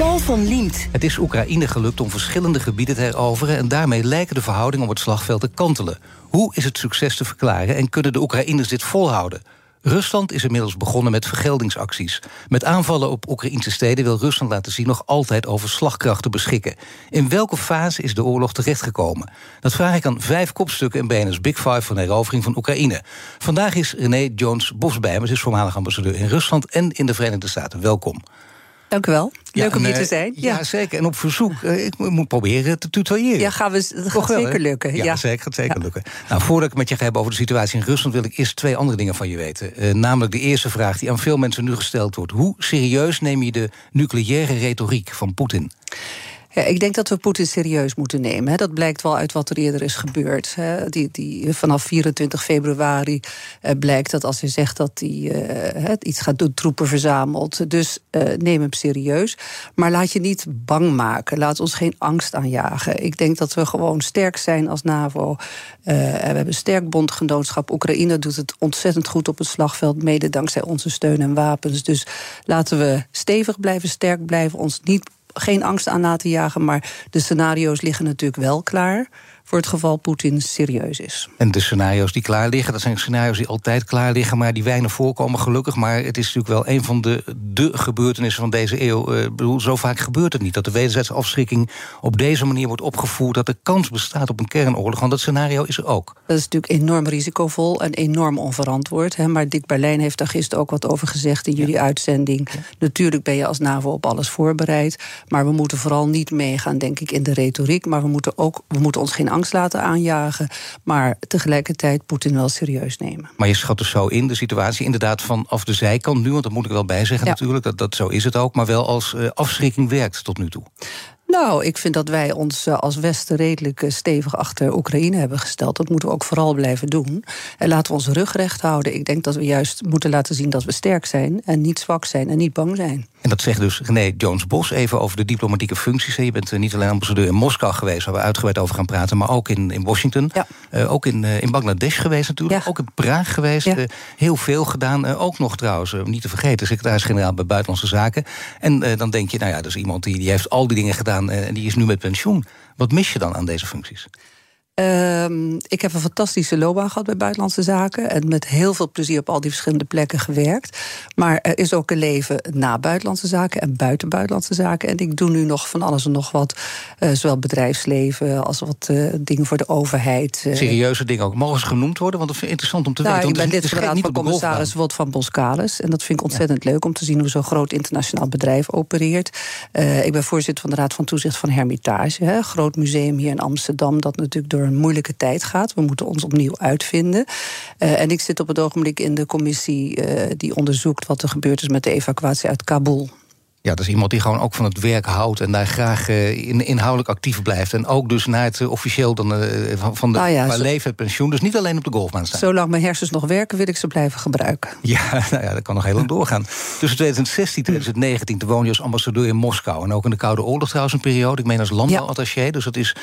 Paul van Liemt. Het is Oekraïne gelukt om verschillende gebieden te heroveren... en daarmee lijken de verhoudingen op het slagveld te kantelen. Hoe is het succes te verklaren en kunnen de Oekraïners dit volhouden? Rusland is inmiddels begonnen met vergeldingsacties. Met aanvallen op Oekraïnse steden wil Rusland laten zien nog altijd over slagkracht te beschikken. In welke fase is de oorlog terechtgekomen? Dat vraag ik aan vijf kopstukken in BNS Big Five van herovering van Oekraïne. Vandaag is René Jones Bos bij me, ze is voormalig ambassadeur in Rusland en in de Verenigde Staten. Welkom. Dank u wel. Leuk om hier te zijn. Ja, zeker. En op verzoek, eh, ik moet proberen te tutoyeren. Ja, gaan we, dat gaat wel, zeker lukken. Ja, Ja, zeker, gaat zeker lukken. Nou, voordat ik het met je ga hebben over de situatie in Rusland... wil ik eerst twee andere dingen van je weten. Eh, namelijk de eerste vraag die aan veel mensen nu gesteld wordt. Hoe serieus neem je de nucleaire retoriek van Poetin? Ja, ik denk dat we Poetin serieus moeten nemen. Dat blijkt wel uit wat er eerder is gebeurd. Die, die, vanaf 24 februari eh, blijkt dat als hij zegt dat hij eh, iets gaat doen, troepen verzamelt. Dus eh, neem hem serieus. Maar laat je niet bang maken. Laat ons geen angst aanjagen. Ik denk dat we gewoon sterk zijn als NAVO. We hebben een sterk bondgenootschap. Oekraïne doet het ontzettend goed op het slagveld, mede dankzij onze steun en wapens. Dus laten we stevig blijven, sterk blijven, ons niet geen angst aan laten jagen. Maar de scenario's liggen natuurlijk wel klaar. Voor het geval Poetin serieus is. En de scenario's die klaar liggen, dat zijn scenario's die altijd klaar liggen, maar die weinig voorkomen, gelukkig. Maar het is natuurlijk wel een van de, de gebeurtenissen van deze eeuw. Eh, Ik bedoel, zo vaak gebeurt het niet. Dat de wederzijdse afschrikking op deze manier wordt opgevoerd. Dat de kans bestaat op een kernoorlog. Want dat scenario is er ook. Dat is natuurlijk enorm risicovol en enorm onverantwoord. Hè. Maar Dick Berlijn heeft daar gisteren ook wat over gezegd in jullie uitzending. Natuurlijk ben je als NAVO op alles voorbereid. Maar we moeten vooral niet meegaan, denk ik, in de retoriek. Maar we moeten, ook, we moeten ons geen angst laten aanjagen. Maar tegelijkertijd Poetin wel serieus nemen. Maar je schat dus zo in de situatie inderdaad vanaf de zijkant nu, want dat moet ik wel bij zeggen Ja. natuurlijk, dat, dat zo is het ook, maar wel als eh, afschrikking werkt tot nu toe. Nou, ik vind dat wij ons eh, als Westen redelijk eh, stevig achter Oekraïne hebben gesteld. Dat moeten we ook vooral blijven doen. En laten we onze rug recht houden. Ik denk dat we juist moeten laten zien dat we sterk zijn en niet zwak zijn en niet bang zijn. En dat zegt dus René Jones-Bos even over de diplomatieke functies. Je bent eh, niet alleen ambassadeur in Moskou geweest, waar we uitgebreid over gaan praten, maar ook in, in Washington. Ja. Eh, ook in, eh, in Bangladesh geweest natuurlijk. Ja. Ook in Praag geweest. Ja. Heel veel gedaan. Ook nog trouwens, niet te vergeten, secretaris-generaal bij Buitenlandse Zaken. En dan denk je, nou ja, dat is iemand die, die heeft al die dingen gedaan en die is nu met pensioen. Wat mis je dan aan deze functies? Ehm, ik heb een fantastische loopbaan gehad bij Buitenlandse Zaken. En met heel veel plezier op al die verschillende plekken gewerkt. Maar er is ook een leven na Buitenlandse Zaken en buiten Buitenlandse Zaken. En ik doe nu nog van alles en nog wat. eh, zowel bedrijfsleven als wat eh, dingen voor de overheid. eh. Serieuze dingen ook. Mogen ze genoemd worden? Want dat vind ik interessant om te Nou, weten. ik ben is lid van de Raad van is Commissaris Wot van Boskalis. En dat vind ik ontzettend leuk om te zien hoe zo'n groot internationaal bedrijf opereert. Ik ben voorzitter van de Raad van Toezicht van Hermitage. Hè, groot museum hier in Amsterdam dat natuurlijk door een moeilijke tijd gaat. We moeten ons opnieuw uitvinden. Eh, en ik zit op het ogenblik in de commissie eh, die onderzoekt wat er gebeurd is met de evacuatie uit Kabul. Ja, dat is iemand die gewoon ook van het werk houdt en daar graag eh, in, inhoudelijk actief blijft. En ook dus na het eh, officieel dan, eh, van, van de ja, zo- leven en pensioen. Dus niet alleen op de golfbaan staan. Zolang mijn hersens nog werken, wil ik ze blijven gebruiken. Ja, nou ja, dat kan nog heel lang doorgaan. Tussen 2016 en 2019 toen woonde je als ambassadeur in Moskou. En ook in de Koude Oorlog trouwens een periode. Ik meen als landbouwattaché. Dus dat, is,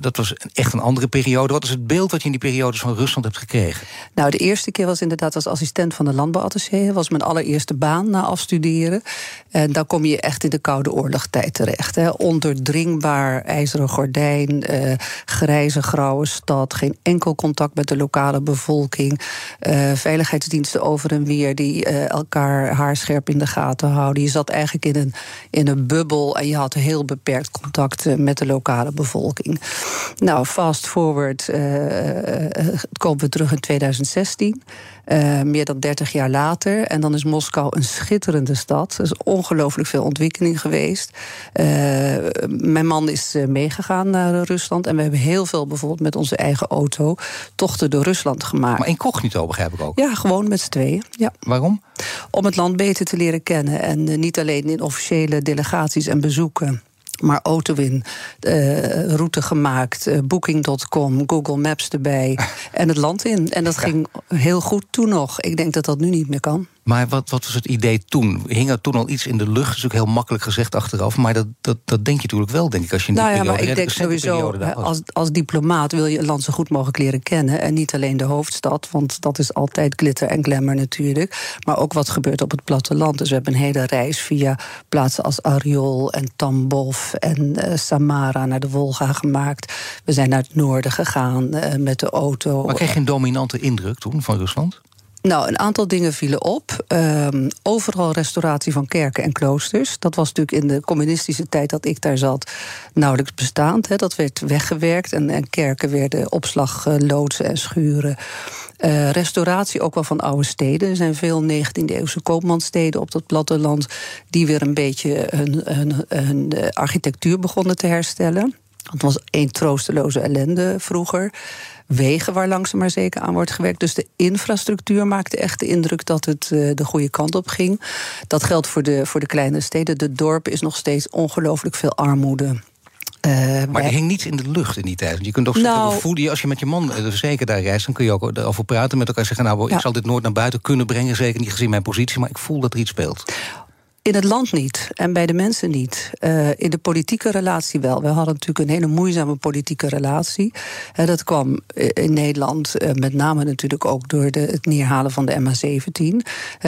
dat was echt een andere periode. Wat is het beeld wat je in die periodes van Rusland hebt gekregen? Nou, de eerste keer was inderdaad als assistent van de landbouwattaché. Dat was mijn allereerste baan na afstuderen. En dan kom je echt in de Koude Oorlogstijd terecht. Hè. Ondoordringbaar, ijzeren gordijn, eh, grijze grauwe stad... geen enkel contact met de lokale bevolking. eh, veiligheidsdiensten over en weer die eh, elkaar haarscherp in de gaten houden. Je zat eigenlijk in een, in een bubbel... en je had heel beperkt contact eh, met de lokale bevolking. Nou, fast forward, eh, komen we terug in 2016. Uh, meer dan 30 jaar later. En dan is Moskou een schitterende stad. Er is ongelooflijk veel ontwikkeling geweest. Uh, mijn man is meegegaan naar Rusland. En we hebben heel veel bijvoorbeeld met onze eigen auto tochten door Rusland gemaakt. Maar incognito begrijp ik ook. Ja, gewoon met z'n tweeën. Ja. Waarom? Om het land beter te leren kennen. En niet alleen in officiële delegaties en bezoeken maar Autowin, uh, route gemaakt, uh, Booking.com, Google Maps erbij en het land in. En dat ging heel goed toen nog. Ik denk dat dat nu niet meer kan. Maar wat, wat was het idee toen? Hing er toen al iets in de lucht? Dat is natuurlijk heel makkelijk gezegd achteraf. Maar dat, dat, dat denk je natuurlijk wel, denk ik. Als je in die nou ja, periode, maar ik denk sowieso, als, als diplomaat wil je een land zo goed mogelijk leren kennen. En niet alleen de hoofdstad, want dat is altijd glitter en glamour natuurlijk. Maar ook wat gebeurt op het platteland. Dus we hebben een hele reis via plaatsen als Ariol en Tambov en uh, Samara naar de Wolga gemaakt. We zijn naar het noorden gegaan uh, met de auto. Maar kreeg je een dominante indruk toen van Rusland? Nou, een aantal dingen vielen op. Um, overal restauratie van kerken en kloosters. Dat was natuurlijk in de communistische tijd dat ik daar zat nauwelijks bestaand. Dat werd weggewerkt en, en kerken werden opslagloodsen en schuren. Uh, restauratie ook wel van oude steden. Er zijn veel 19e-eeuwse koopmansteden op dat platteland... die weer een beetje hun, hun, hun eh, architectuur begonnen te herstellen. Het was één troosteloze ellende vroeger wegen waar langzaam maar zeker aan wordt gewerkt. Dus de infrastructuur maakte echt de indruk dat het uh, de goede kant op ging. Dat geldt voor de, voor de kleine steden. De dorpen is nog steeds ongelooflijk veel armoede. Uh, maar er hing niets in de lucht in die tijd. Je kunt ook nou, voelen, als je met je man eh, zeker daar reist, dan kun je ook erover praten met elkaar. Zeggen, nou, ja. ik zal dit nooit naar buiten kunnen brengen, zeker niet gezien mijn positie, maar ik voel dat er iets speelt. In het land niet en bij de mensen niet. Uh, in de politieke relatie wel. We hadden natuurlijk een hele moeizame politieke relatie. Uh, dat kwam in Nederland uh, met name natuurlijk ook door de, het neerhalen van de MH17.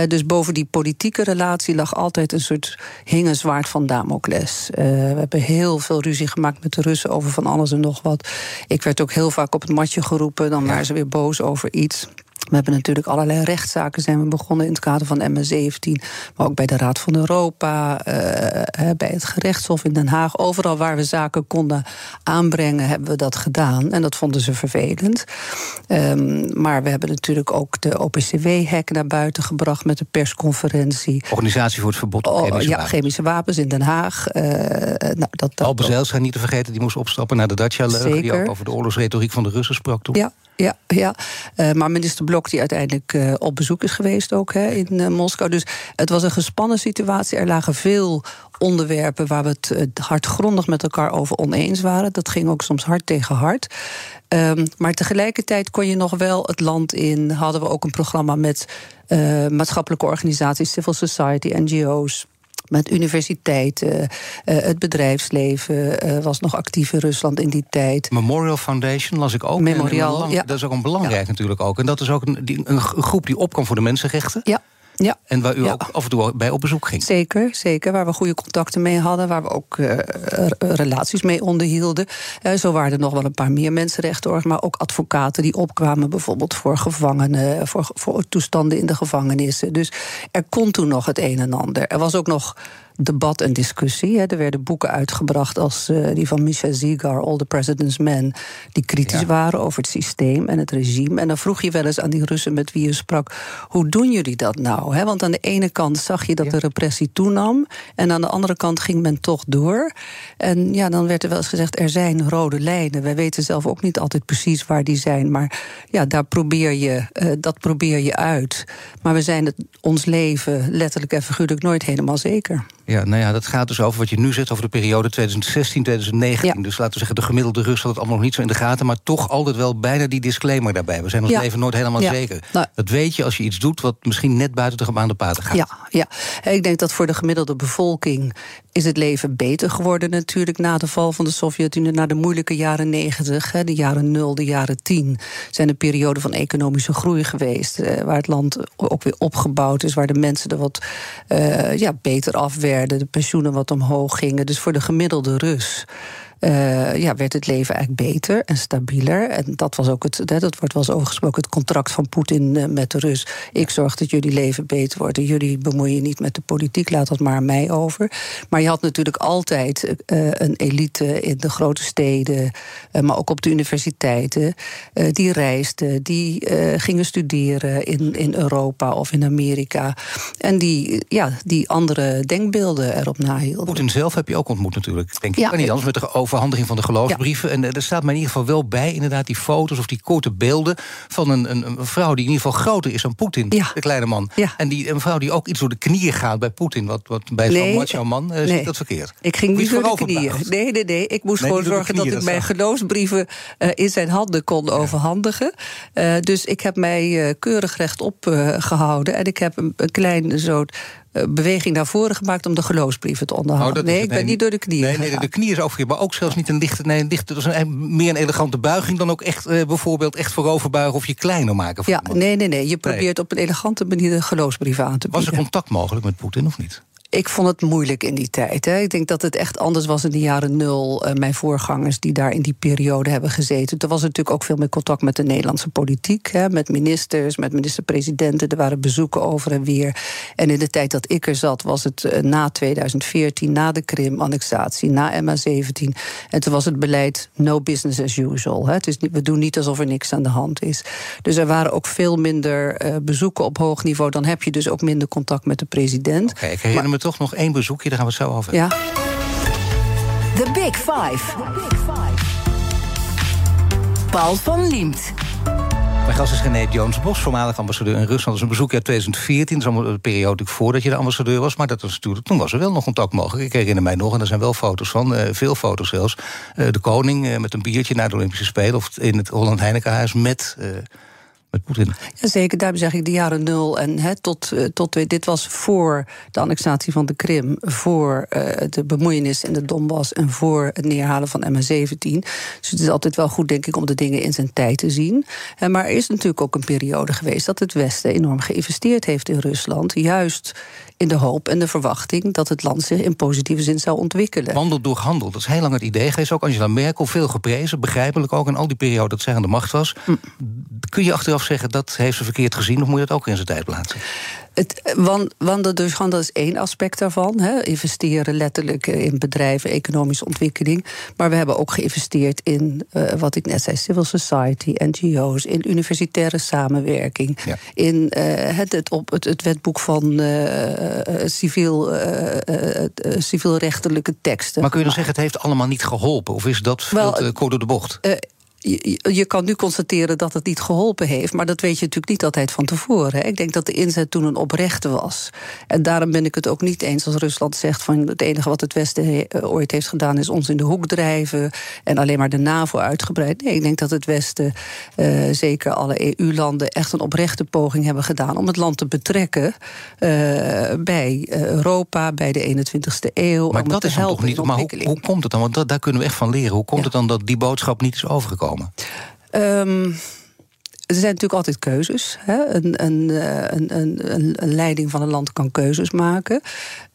dus boven die politieke relatie lag altijd een soort hingenzwaard van Damocles. we hebben heel veel ruzie gemaakt met de Russen over van alles en nog wat. Ik werd ook heel vaak op het matje geroepen. Dan waren ze weer boos over iets. We hebben natuurlijk allerlei rechtszaken zijn we begonnen in het kader van MS-17, maar ook bij de Raad van Europa, uh, bij het gerechtshof in Den Haag. Overal waar we zaken konden aanbrengen, hebben we dat gedaan. En dat vonden ze vervelend. Um, maar we hebben natuurlijk ook de OPCW-hack naar buiten gebracht met de persconferentie. Organisatie voor het verbod op chemische oh, ja, wapens. chemische wapens in Den Haag. Uh, nou, dat, Zijlstra niet te vergeten, die moest opstappen naar de Dacia-leugen... die ook over de oorlogsretoriek van de Russen sprak toen. Ja, ja, ja. Uh, maar minister Blok, die uiteindelijk uh, op bezoek is geweest ook hè, in uh, Moskou. Dus het was een gespannen situatie. Er lagen veel onderwerpen waar we het hardgrondig met elkaar over oneens waren. Dat ging ook soms hard tegen hard. Um, maar tegelijkertijd kon je nog wel het land in. Hadden we ook een programma met maatschappelijke organisaties, civil society, NGO's met universiteiten. Uh, het bedrijfsleven uh, was nog actief in Rusland in die tijd. Memorial Foundation las ik ook. Memorial, belang, ja. Dat is ook een belangrijk ja. natuurlijk ook. En dat is ook een, die, een groep die opkwam voor de mensenrechten. Ja. Ja. En waar u ja. ook af en toe bij op bezoek ging. Zeker, zeker. Waar we goede contacten mee hadden. Waar we ook uh, relaties mee onderhielden. Uh, zo waren er nog wel een paar meer mensenrechten. Maar ook advocaten die opkwamen bijvoorbeeld voor gevangenen. Voor, voor toestanden in de gevangenissen. Dus er kon toen nog het een en ander. Er was ook nog debat en discussie. Hè. Er werden boeken uitgebracht als uh, die van Misha Zigar, All the President's Men, die kritisch ja. waren over het systeem en het regime. En dan vroeg je wel eens aan die Russen met wie je sprak: hoe doen jullie dat nou? Hè? Want aan de ene kant zag je dat ja. de repressie toenam, en aan de andere kant ging men toch door. En ja, dan werd er wel eens gezegd: er zijn rode lijnen. Wij weten zelf ook niet altijd precies waar die zijn, maar ja, daar probeer je, uh, dat probeer je uit. Maar we zijn het, ons leven letterlijk en figuurlijk nooit helemaal zeker. Ja, nou ja, dat gaat dus over wat je nu zegt over de periode 2016, 2019. Ja. Dus laten we zeggen, de gemiddelde Rus had het allemaal nog niet zo in de gaten, maar toch altijd wel bijna die disclaimer daarbij. We zijn ons ja. leven nooit helemaal ja. zeker. Nou. Dat weet je als je iets doet wat misschien net buiten de gebaande paden gaat. Ja, ja, ik denk dat voor de gemiddelde bevolking is het leven beter geworden natuurlijk na de val van de Sovjet-Unie, na de moeilijke jaren 90, de jaren 0, de jaren 10, zijn een periode van economische groei geweest, waar het land ook weer opgebouwd is, waar de mensen er wat uh, ja, beter af de pensioenen wat omhoog gingen. Dus voor de gemiddelde Rus uh, ja, werd het leven eigenlijk beter en stabieler. En dat was ook het, dat wordt wel eens overgesproken, het contract van Poetin uh, met de Rus. Ik zorg dat jullie leven beter wordt jullie bemoeien je niet met de politiek, laat dat maar aan mij over. Maar je had natuurlijk altijd uh, een elite in de grote steden, maar ook op de universiteiten, die reisden, die gingen studeren in, in Europa of in Amerika. En die, ja, die andere denkbeelden erop nahielden. Poetin zelf heb je ook ontmoet natuurlijk, denk ik. Ja, niet anders met de overhandiging van de geloofsbrieven. En er staat mij in ieder geval wel bij, inderdaad, die foto's of die korte beelden van een, een, een vrouw die in ieder geval groter is dan Poetin, ja. de kleine man. Ja. En die, een vrouw die ook iets door de knieën gaat bij Poetin, wat, wat bij zo'n nee, macho man uh, nee. dat verkeerd. Ik ging niet door de knieën. Nee, nee, nee. Ik moest nee, gewoon zorgen knieën, dat ik mijn geloofsbrieven uh, in zijn handen kon overhandigen. Uh, dus ik heb mij keurig rechtop gehouden. En ik heb een, een klein eh, beweging naar voren gemaakt om de geloofsbrieven te onderhouden. Oh, nee, ik ben niet door de knieën. Nee, nee de knie is overgegeven, maar ook zelfs niet een lichte. Nee, een lichte dat is een, meer een elegante buiging dan ook echt uh, bijvoorbeeld echt vooroverbuigen of je kleiner maken. Ja, nee, nee, nee. Je probeert op een elegante manier de geloofsbrieven aan te bieden. Was er contact mogelijk met Poetin of niet? Ik vond het moeilijk in die tijd. Hè. Ik denk dat het echt anders was in de jaren nul. Uh, mijn voorgangers die daar in die periode hebben gezeten. Er was natuurlijk ook veel meer contact met de Nederlandse politiek. Hè, met ministers, met minister-presidenten. Er waren bezoeken over en weer. En in de tijd dat ik er zat, was het uh, na 2014, na de Krim-annexatie, na MA17. En toen was het beleid no business as usual. Hè. Het is niet, we doen niet alsof er niks aan de hand is. Dus er waren ook veel minder uh, bezoeken op hoog niveau. Dan heb je dus ook minder contact met de president. Ik toch nog één bezoekje, daar gaan we het zo over. Ja. The Big Five. Paul van Liemt. Mijn gast is René Jones-Bos, voormalig ambassadeur in Rusland. Dat is een bezoekje uit 2014, dat is allemaal de periode voordat je de ambassadeur was. Maar dat was natuurlijk, toen was er wel nog contact mogelijk. Ik herinner mij nog, en er zijn wel foto's van, uh, veel foto's zelfs. Uh, de koning uh, met een biertje naar de Olympische Spelen... of in het Holland Heinekenhuis met met Poetin. Jazeker, daarom zeg ik de jaren nul. En tot, uh, tot, dit was voor de annexatie van de Krim, voor uh, de bemoeienis in de Donbass en voor het neerhalen van MH17. Dus het is altijd wel goed, denk ik, om de dingen in zijn tijd te zien. Uh, maar er is natuurlijk ook een periode geweest dat het Westen enorm geïnvesteerd heeft in Rusland. Juist in de hoop en de verwachting dat het land zich in positieve zin zou ontwikkelen. Wandel door handel, dat is heel lang het idee geweest. Ook Angela Merkel, veel geprezen, begrijpelijk ook in al die periode dat zij aan de macht was. Mm. Kun je achteraf zeggen dat heeft ze verkeerd gezien, of moet je dat ook in zijn tijd plaatsen? Het, wandel dus dat is één aspect daarvan. Hè. Investeren letterlijk in bedrijven, economische ontwikkeling. Maar we hebben ook geïnvesteerd in, uh, wat ik net zei, civil society, NGO's, in universitaire samenwerking, ja. in uh, het, het, op, het, het wetboek van uh, civiel, civielrechtelijke teksten. Maar kun je dan zeggen, het heeft allemaal niet geholpen? Of is dat veel te kort door de bocht? Je, je, kan nu constateren dat het niet geholpen heeft, maar dat weet je natuurlijk niet altijd van tevoren. Hè. Ik denk dat de inzet toen een oprechte was. En daarom ben ik het ook niet eens als Rusland zegt van het enige wat het Westen eh, ooit heeft gedaan is ons in de hoek drijven en alleen maar de NAVO uitgebreid. Nee, ik denk dat het Westen, uh, zeker alle EU-landen, echt een oprechte poging hebben gedaan om het land te betrekken uh, bij Europa, bij de 21ste eeuw. Maar dat is toch niet. Maar hoe, hoe, komt het dan? Want dat, daar kunnen we echt van leren. Hoe komt ja. het dan dat die boodschap niet is overgekomen? Um, er zijn natuurlijk altijd keuzes. Hè? Een, eh, een, een, een, leiding van een land kan keuzes maken.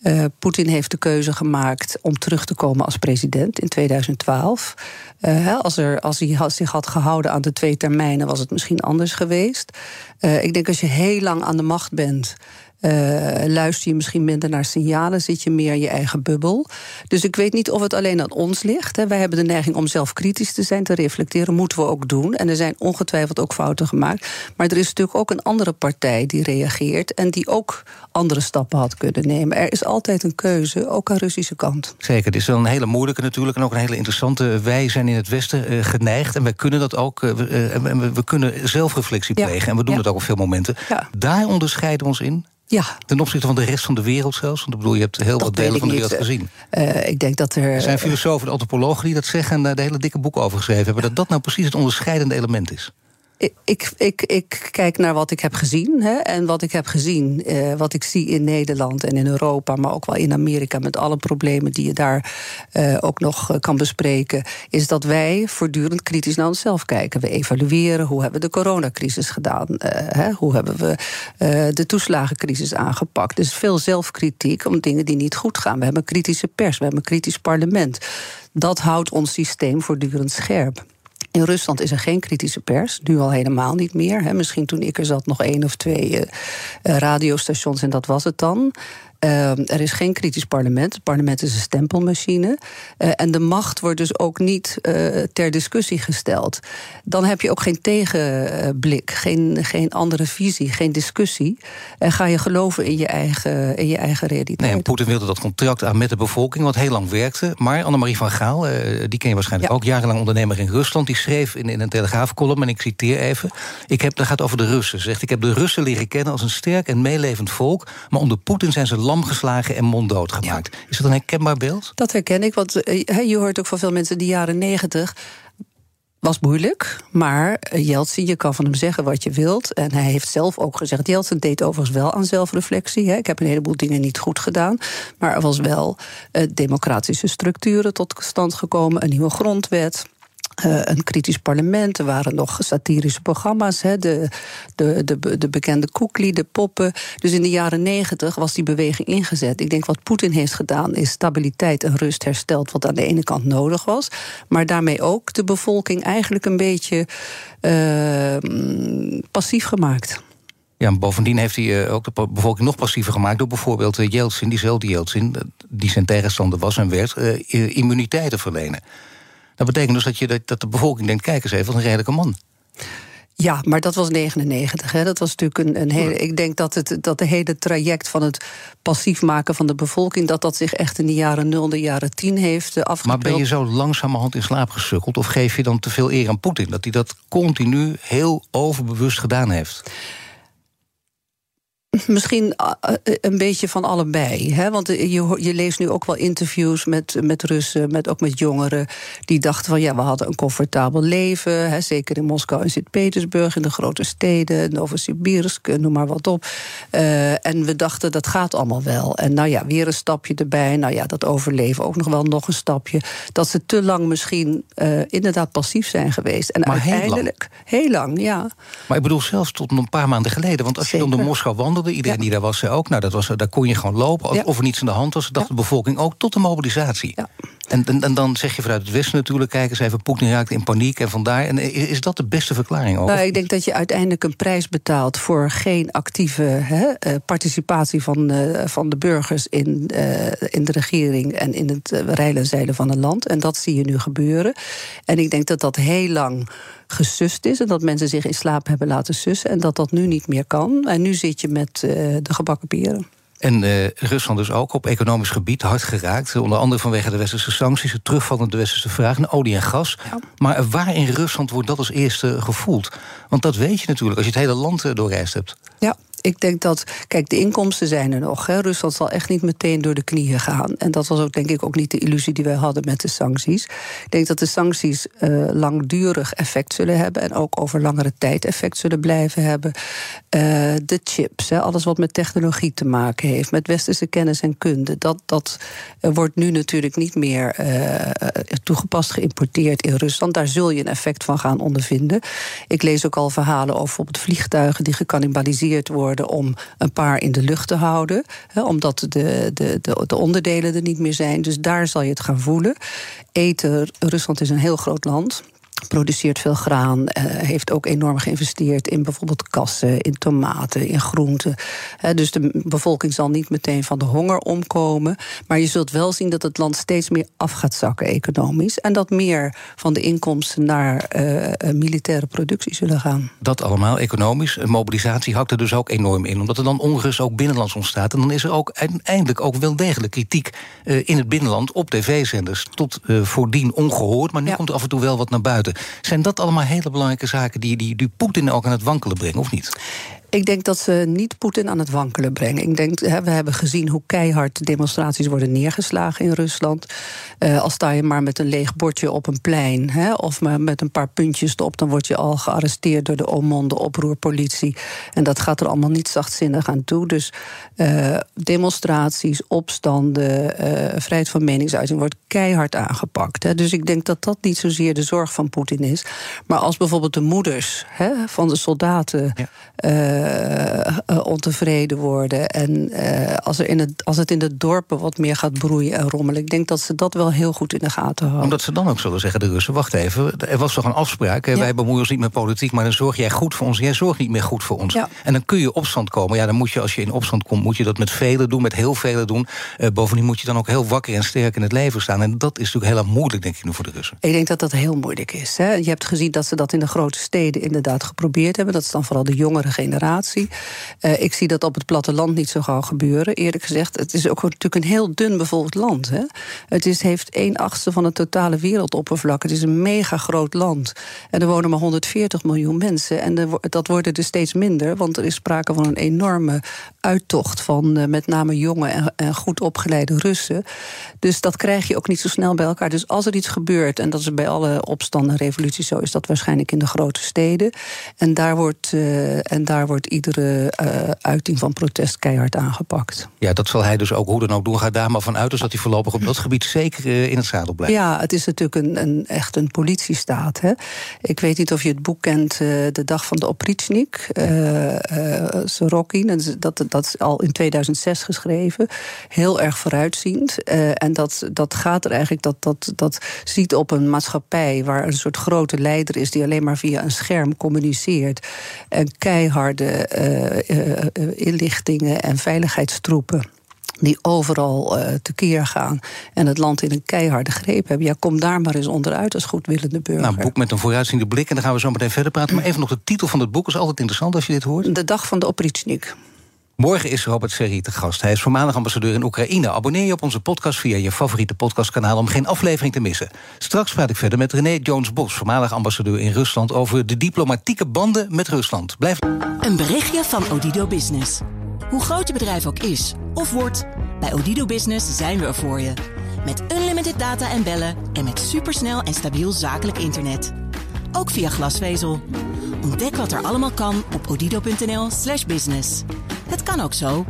Uh, Poetin heeft de keuze gemaakt om terug te komen als president in 2012. Uh, als, er, als hij zich had gehouden aan de twee termijnen, was het misschien anders geweest. Ik denk als je heel lang aan de macht bent. Uh, luister je misschien minder naar signalen, zit je meer in je eigen bubbel. Dus ik weet niet of het alleen aan ons ligt. Hè. Wij hebben de neiging om zelf kritisch te zijn, te reflecteren. Moeten we ook doen. En er zijn ongetwijfeld ook fouten gemaakt. Maar er is natuurlijk ook een andere partij die reageert en die ook andere stappen had kunnen nemen. Er is altijd een keuze, ook aan Russische kant. Zeker, het is wel een hele moeilijke natuurlijk en ook een hele interessante. Wij zijn in het Westen uh, geneigd en wij kunnen dat ook. Uh, we, we, kunnen zelfreflectie plegen ja. en we doen ja. dat ook op veel momenten. Ja. Daar onderscheiden we ons in. Ja. Ten opzichte van de rest van de wereld zelfs? Want ik bedoel, je hebt heel dat wat delen van de wereld gezien. Uh, ik denk dat er... Er zijn filosofen en antropologen die dat zeggen... en daar de hele dikke boek over geschreven hebben... dat dat nou precies het onderscheidende element is ik, ik, ik kijk naar wat ik heb gezien. Hè, en wat ik heb gezien, eh, wat ik zie in Nederland en in Europa, maar ook wel in Amerika, met alle problemen die je daar eh, ook nog eh, kan bespreken, is dat wij voortdurend kritisch naar onszelf kijken. We evalueren hoe hebben we de coronacrisis gedaan, hè, hoe hebben we de toeslagencrisis aangepakt. Dus veel zelfkritiek om dingen die niet goed gaan. We hebben een kritische pers, we hebben een kritisch parlement Dat houdt ons systeem voortdurend scherp. In Rusland is er geen kritische pers, nu al helemaal niet meer. Misschien toen ik er zat nog één of twee uh, radiostations en dat was het dan. Uh, er is geen kritisch parlement. Het parlement is een stempelmachine. Uh, en de macht wordt dus ook niet uh, ter discussie gesteld. Dan heb je ook geen tegenblik, geen, geen andere visie, geen discussie. En ga je geloven in je eigen, in je eigen realiteit. Nee, en Poetin wilde dat contract aan met de bevolking, wat heel lang werkte. Maar Annemarie van Gaal, die ken je waarschijnlijk ja. ook, jarenlang ondernemer in Rusland, die schreef in, in een telegraafcolumn, en ik citeer even: ik heb, dat gaat over de Russen. Zegt, ik heb de Russen leren kennen als een sterk en meelevend volk, maar onder Poetin zijn ze lam geslagen en monddood gemaakt. Ja. Is dat een herkenbaar beeld? Dat herken ik, want uh, je hoort ook van veel mensen die jaren negentig was moeilijk, maar Jeltsin, je kan van hem zeggen wat je wilt. En hij heeft zelf ook gezegd, Jeltsin deed overigens wel aan zelfreflectie. Hè. Ik heb een heleboel dingen niet goed gedaan. Maar er was wel uh, democratische structuren tot stand gekomen, een nieuwe grondwet. Uh, een kritisch parlement. Er waren nog satirische programma's. Hè, de, de, de, de bekende Koekli, de poppen. Dus in de jaren negentig was die beweging ingezet. Ik denk wat Poetin heeft gedaan is stabiliteit en rust hersteld. Wat aan de ene kant nodig was. Maar daarmee ook de bevolking eigenlijk een beetje uh, passief gemaakt. Ja, en bovendien heeft hij uh, ook de bevolking nog passiever gemaakt... door bijvoorbeeld Yeltsin, diezelfde Yeltsin... die zijn tegenstander was en werd, immuniteit te verlenen. Dat betekent dus dat, je, dat, dat de bevolking denkt: kijk eens even, wat een redelijke man. Ja, maar dat was 99. Hè. Dat was natuurlijk een, een hele. Ik denk dat, het, dat de hele traject van het passief maken van de bevolking. dat dat zich echt in de jaren 0, de jaren 10 heeft afgespeeld. Maar ben je zo langzamerhand in slaap gesukkeld? Of geef je dan te veel eer aan Poetin? Dat hij dat continu heel overbewust gedaan heeft? Misschien een beetje van allebei. Hè? Want je, je leest nu ook wel interviews met, met Russen, met, ook met jongeren. die dachten van ja, we hadden een comfortabel leven. Hè? Zeker in Moskou en Sint-Petersburg, in de grote steden, Novosibirsk, noem maar wat op. Uh, en we dachten dat gaat allemaal wel. En nou ja, weer een stapje erbij. Nou ja, dat overleven ook nog wel nog een stapje. Dat ze te lang misschien uh, inderdaad passief zijn geweest. En maar uiteindelijk. Heel lang. heel lang. ja. Maar ik bedoel zelfs tot een paar maanden geleden. Want als Zeker. je dan door Moskou wandelde Iedereen ja. die daar was, zei ook, nou, dat was, daar kon je gewoon lopen. Ja. Of er niets aan de hand was, dacht ja. de bevolking ook tot de mobilisatie. En, en, en, dan zeg je vanuit het Westen natuurlijk, kijk eens even, Poetin raakt in paniek en vandaar. En is dat de beste verklaring ook? Nou, ik denk dat je uiteindelijk een prijs betaalt voor geen actieve hè, participatie van, uh, van de burgers in, uh, in de regering en in het rijlen en zeilen van het land. En dat zie je nu gebeuren. En ik denk dat dat heel lang gesust is en dat mensen zich in slaap hebben laten sussen en dat dat nu niet meer kan. En nu zit je met de gebakken peren. En uh, Rusland dus ook op economisch gebied hard geraakt. Onder andere vanwege de westerse sancties, het terugvallende westerse vraag naar olie en gas. Ja. Maar waar in Rusland wordt dat als eerste gevoeld? Want dat weet je natuurlijk als je het hele land doorreisd hebt. Ja, ik denk dat, kijk, de inkomsten zijn er nog. Rusland zal echt niet meteen door de knieën gaan. En dat was ook, denk ik, ook niet de illusie die wij hadden met de sancties. Ik denk dat de sancties uh, langdurig effect zullen hebben. En ook over langere tijd effect zullen blijven hebben. Uh, de chips, hè, alles wat met technologie te maken heeft, met westerse kennis en kunde. Dat, dat uh, wordt nu natuurlijk niet meer toegepast, geïmporteerd in Rusland. Daar zul je een effect van gaan ondervinden. Ik lees ook al verhalen over bijvoorbeeld vliegtuigen die gecannibaliseerd worden om een paar in de lucht te houden. Hè, omdat de, de, de, de, onderdelen er niet meer zijn. Dus daar zal je het gaan voelen. Eten, Rusland is een heel groot land produceert veel graan, uh, heeft ook enorm geïnvesteerd in bijvoorbeeld kassen, in tomaten, in groenten. Uh, dus de bevolking zal niet meteen van de honger omkomen. Maar je zult wel zien dat het land steeds meer af gaat zakken economisch. En dat meer van de inkomsten naar uh, militaire productie zullen gaan. Dat allemaal economisch. Mobilisatie hakt er dus ook enorm in. Omdat er dan onrust ook binnenlands ontstaat. En dan is er ook uiteindelijk ook wel degelijk kritiek in het binnenland op tv-zenders. Tot voordien ongehoord. Maar nu ja. komt er af en toe wel wat naar buiten. Zijn dat allemaal hele belangrijke zaken die, die, die Poetin ook aan het wankelen brengen, of niet? Ik denk dat ze niet Poetin aan het wankelen brengen. Ik denk, we hebben gezien hoe keihard demonstraties worden neergeslagen in Rusland. Uh, al sta je maar met een leeg bordje op een plein, hè, of maar met een paar puntjes erop, dan word je al gearresteerd door de Omonde oproerpolitie. En dat gaat er allemaal niet zachtzinnig aan toe. Dus uh, demonstraties, opstanden, uh, vrijheid van meningsuiting wordt keihard aangepakt. Hè. Dus ik denk dat dat niet zozeer de zorg van Poetin is. Maar als bijvoorbeeld de moeders hè, van de soldaten. Ja ontevreden worden. En als, er in het, als het in de dorpen wat meer gaat broeien en rommelen. Ik denk dat ze dat wel heel goed in de gaten houden. Omdat ze dan ook zullen zeggen, de Russen, wacht even. Er was toch een afspraak. Wij bemoeien ons niet met politiek, maar dan zorg jij goed voor ons. Jij zorgt niet meer goed voor ons. En dan kun je opstand komen. Ja, dan moet je, als je in opstand komt, moet je dat met velen doen, met heel velen doen. bovendien moet je dan ook heel wakker en sterk in het leven staan. En dat is natuurlijk heel erg moeilijk, denk ik, nu voor de Russen. Ik denk dat dat heel moeilijk is. Hè. Je hebt gezien dat ze dat in de grote steden inderdaad geprobeerd hebben. Dat is dan vooral de jongere generatie. Uh, ik zie dat op het platteland niet zo gauw gebeuren, eerlijk gezegd. Het is ook natuurlijk een heel dun bevolkt land. Hè. Het is, heeft een achtste van het totale wereldoppervlak. Het is een mega groot land. En er wonen maar 140 miljoen mensen. En dat worden er steeds minder, want er is sprake van een enorme uittocht van uh, met name jonge en, goed opgeleide Russen. Dus dat krijg je ook niet zo snel bij elkaar. Dus als er iets gebeurt, en dat is bij alle opstanden en revoluties zo, is dat waarschijnlijk in de grote steden. En daar wordt, uh, en daar wordt iedere uh, uiting van protest keihard aangepakt. Ja, dat zal hij dus ook hoe dan ook doen. Ga daar maar vanuit dus dat hij voorlopig op dat gebied zeker uh, in het zadel blijft. Ja, het is natuurlijk een, een echt een politiestaat. Hè. Ik weet niet of je het boek kent, De Dag van de Oprichnik. Sorokin. Dat, dat is al in 2006 geschreven. Heel erg vooruitziend. en dat, dat gaat er eigenlijk, dat, dat, dat ziet op een maatschappij waar een soort grote leider is die alleen maar via een scherm communiceert. En keiharde uh, uh, inlichtingen en veiligheidstroepen die overal uh, tekeer gaan en het land in een keiharde greep hebben. Ja, kom daar maar eens onderuit als goedwillende burger. Nou, een boek met een vooruitziende blik en dan gaan we zo meteen verder praten. Maar even nog de titel van het boek is altijd interessant als je dit hoort. De dag van de oprichnik. Morgen is Robert Serri te gast. Hij is voormalig ambassadeur in Oekraïne. Abonneer je op onze podcast via je favoriete podcastkanaal om geen aflevering te missen. Straks praat ik verder met René Jones-Bos, voormalig ambassadeur in Rusland, over de diplomatieke banden met Rusland. Blijf. Een berichtje van Odido Business. Hoe groot je bedrijf ook is of wordt, bij Odido Business zijn we er voor je. Met unlimited data en bellen en met supersnel en stabiel zakelijk internet. Ook via glasvezel. Ontdek wat er allemaal kan op odido.nl/slash business. Het kan ook zo.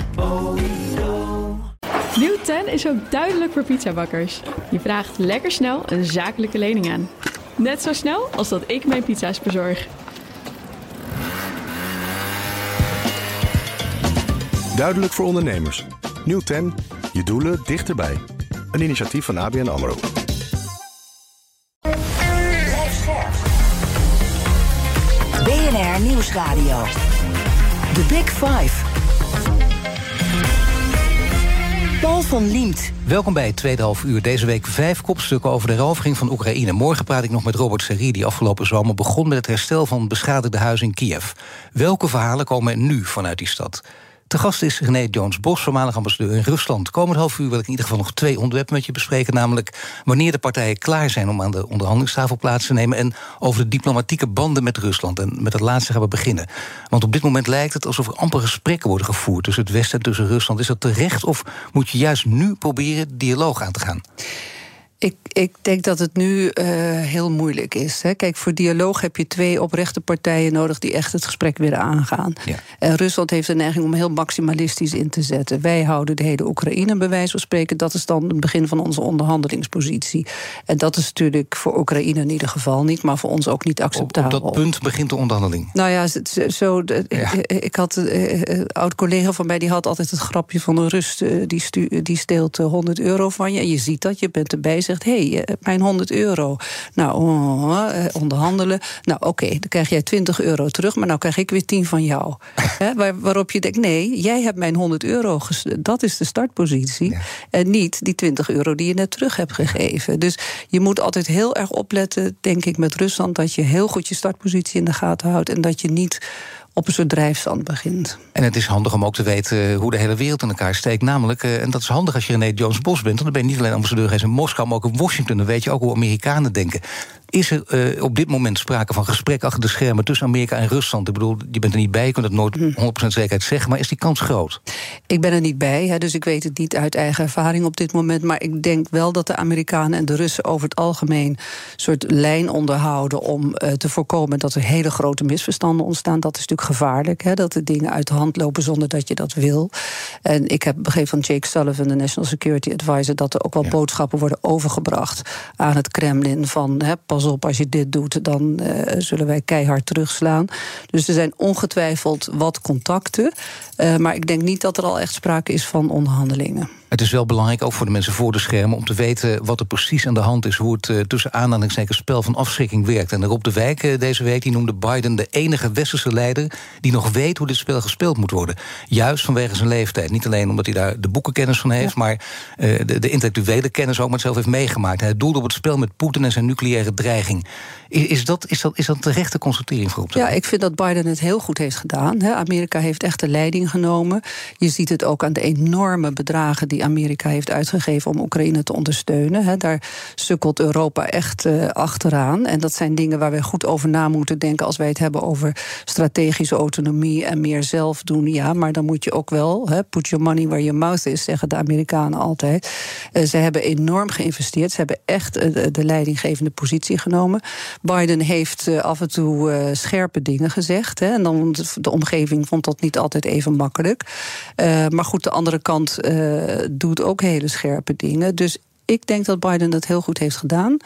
Nieuw 10 is ook duidelijk voor pizzabakkers. Je vraagt lekker snel een zakelijke lening aan. Net zo snel als dat ik mijn pizza's bezorg. Duidelijk voor ondernemers. Nieuw 10. Je doelen dichterbij. Een initiatief van ABN AMRO. Nieuwsradio. The Big Five. Paul van Liemt. Welkom bij het tweede half uur. Deze week vijf kopstukken over de rovering van Oekraïne. Morgen praat ik nog met Robert Serri, die afgelopen zomer begon met het herstel van beschadigde huizen in Kiev. Welke verhalen komen er nu vanuit die stad? Te gast is René Jones-Bos, voormalig ambassadeur in Rusland. Komend half uur wil ik in ieder geval nog twee onderwerpen met je bespreken. Namelijk wanneer de partijen klaar zijn om aan de onderhandelingstafel plaats te nemen. En over de diplomatieke banden met Rusland. En met het laatste gaan we beginnen. Want op dit moment lijkt het alsof er amper gesprekken worden gevoerd tussen het Westen en tussen Rusland. Is dat terecht of moet je juist nu proberen dialoog aan te gaan? Ik, ik denk dat het nu uh, heel moeilijk is. Hè. Kijk, voor dialoog heb je twee oprechte partijen nodig die echt het gesprek willen aangaan. Ja. En Rusland heeft de neiging om heel maximalistisch in te zetten. Wij houden de hele Oekraïne, bij wijze van spreken. Dat is dan het begin van onze onderhandelingspositie. En dat is natuurlijk voor Oekraïne in ieder geval niet, maar voor ons ook niet acceptabel. Op, dat punt begint de onderhandeling. Nou ja, zo, ja. ik had een uh, oud collega van mij die had altijd het grapje van een Rust. die, stu, die steelt 100 euro van je. En je ziet dat, je bent erbij zegt: hé, hey, eh, mijn 100 euro. Nou, oh, eh, onderhandelen. Nou, oké, dan krijg jij 20 euro terug, maar nou krijg ik weer 10 van jou. waar, waarop je denkt: nee, jij hebt mijn 100 euro. Dat is de startpositie. En niet die 20 euro die je net terug hebt gegeven. Dus je moet altijd heel erg opletten, denk ik, met Rusland, dat je heel goed je startpositie in de gaten houdt en dat je niet op een soort drijfstand begint. En het is handig om ook te weten hoe de hele wereld in elkaar steekt. Namelijk, eh, en dat is handig als je René Jones Bos bent... want dan ben je niet alleen ambassadeur in Moskou, maar ook in Washington. Dan weet je ook hoe Amerikanen denken. Is er uh, op dit moment sprake van gesprek achter de schermen tussen Amerika en Rusland? Ik bedoel, je bent er niet bij, je kunt het nooit 100% hm. zekerheid zeggen, maar is die kans groot? Ik ben er niet bij, hè, dus ik weet het niet uit eigen ervaring op dit moment. Maar ik denk wel dat de Amerikanen en de Russen over het algemeen een soort lijn onderhouden om uh, te voorkomen dat er hele grote misverstanden ontstaan. Dat is natuurlijk gevaarlijk. Hè, dat de dingen uit de hand lopen zonder dat je dat wil. En ik heb begrepen van Jake Sullivan, de National Security Advisor, dat er ook wel boodschappen worden overgebracht aan het Kremlin. Van hè, pas op, als je dit doet, dan uh, zullen wij keihard terugslaan. Dus er zijn ongetwijfeld wat contacten. Uh, maar ik denk niet dat er al echt sprake is van onderhandelingen. Het is wel belangrijk, ook voor de mensen voor de schermen... om te weten wat er precies aan de hand is... hoe het uh, tussen aanhalingstekens spel van afschrikking werkt. En Rob de Wijk uh, deze week die noemde Biden de enige westerse leider... die nog weet hoe dit spel gespeeld moet worden. Juist vanwege zijn leeftijd. Niet alleen omdat hij daar de boekenkennis van heeft... maar uh, de, de, intellectuele kennis ook, maar zelf heeft meegemaakt. Hij doelde op het spel met Poetin en zijn nucleaire dreiging. Is, is, dat, is, dat, is dat terechte constatering voor op Ja, ik vind dat Biden het heel goed heeft gedaan. Hè. Amerika heeft echt de leiding genomen. Je ziet het ook aan de enorme bedragen... die Amerika heeft uitgegeven om Oekraïne te ondersteunen. Daar sukkelt Europa echt uh, achteraan. En dat zijn dingen waar we goed over na moeten denken... als wij het hebben over strategische autonomie en meer zelf doen. Ja, maar dan moet je ook wel... Hè, put your money where your mouth is, zeggen de Amerikanen altijd. Uh, ze hebben enorm geïnvesteerd. Ze hebben echt uh, de leidinggevende positie genomen. Biden heeft af en toe scherpe dingen gezegd. En dan de omgeving vond dat niet altijd even makkelijk. Maar goed, de andere kant doet ook hele scherpe dingen. Dus ik denk dat Biden dat heel goed heeft gedaan.